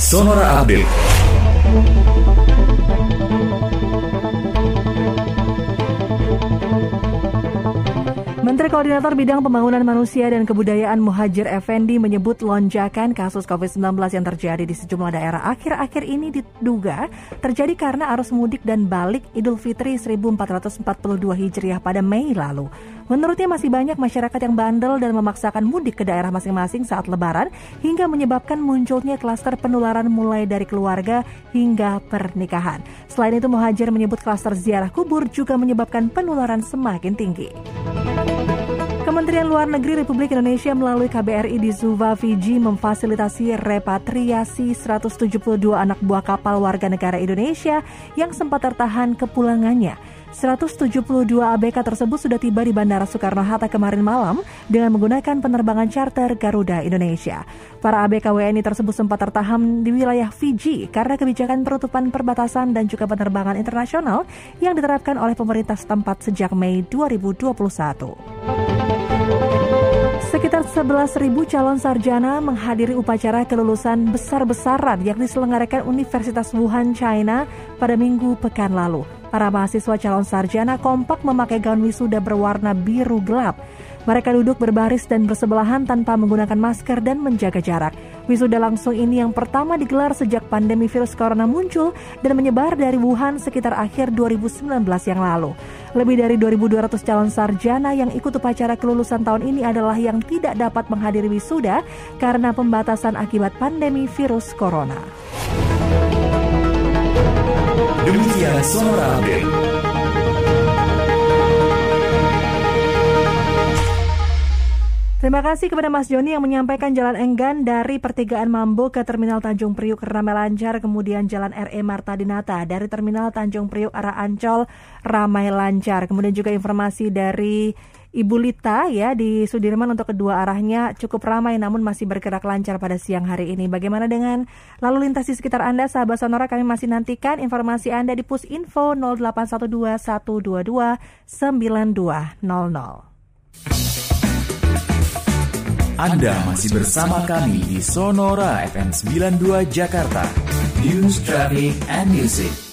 Sonora Update. Menteri Koordinator Bidang Pembangunan Manusia dan Kebudayaan Muhajir Effendi menyebut lonjakan kasus COVID-19 yang terjadi di sejumlah daerah akhir-akhir ini diduga terjadi karena arus mudik dan balik Idul Fitri 1442 Hijriah pada Mei lalu. Menurutnya masih banyak masyarakat yang bandel dan memaksakan mudik ke daerah masing-masing saat lebaran hingga menyebabkan munculnya klaster penularan mulai dari keluarga hingga pernikahan. Selain itu Muhajir menyebut klaster ziarah kubur juga menyebabkan penularan semakin tinggi. Kementerian Luar Negeri Republik Indonesia melalui KBRI di Suva, Fiji memfasilitasi repatriasi 172 anak buah kapal warga negara Indonesia yang sempat tertahan kepulangannya. 172 ABK tersebut sudah tiba di Bandara Soekarno-Hatta kemarin malam dengan menggunakan penerbangan charter Garuda Indonesia. Para ABK WNI tersebut sempat tertahan di wilayah Fiji karena kebijakan penutupan perbatasan dan juga penerbangan internasional yang diterapkan oleh pemerintah setempat sejak Mei 2021. Sekitar 11.000 calon sarjana menghadiri upacara kelulusan besar-besaran yang diselenggarakan Universitas Wuhan, China pada minggu pekan lalu. Para mahasiswa calon sarjana kompak memakai gaun wisuda berwarna biru gelap. Mereka duduk berbaris dan bersebelahan tanpa menggunakan masker dan menjaga jarak. Wisuda langsung ini yang pertama digelar sejak pandemi virus corona muncul dan menyebar dari Wuhan sekitar akhir 2019 yang lalu. Lebih dari 2.200 calon sarjana yang ikut upacara kelulusan tahun ini adalah yang tidak dapat menghadiri wisuda karena pembatasan akibat pandemi virus corona. Demikian Sonora Update. Terima kasih kepada Mas Joni yang menyampaikan jalan enggan dari pertigaan Mambo ke Terminal Tanjung Priuk ramai lancar, kemudian jalan RE Marta Dinata dari Terminal Tanjung Priuk arah Ancol ramai lancar. Kemudian juga informasi dari Ibu Lita ya di Sudirman untuk kedua arahnya cukup ramai namun masih bergerak lancar pada siang hari ini. Bagaimana dengan lalu lintas di sekitar Anda sahabat Sonora kami masih nantikan informasi Anda di Pus Info 0812 122 9200. Anda masih bersama kami di Sonora FM 92 Jakarta. News, Traffic, and Music.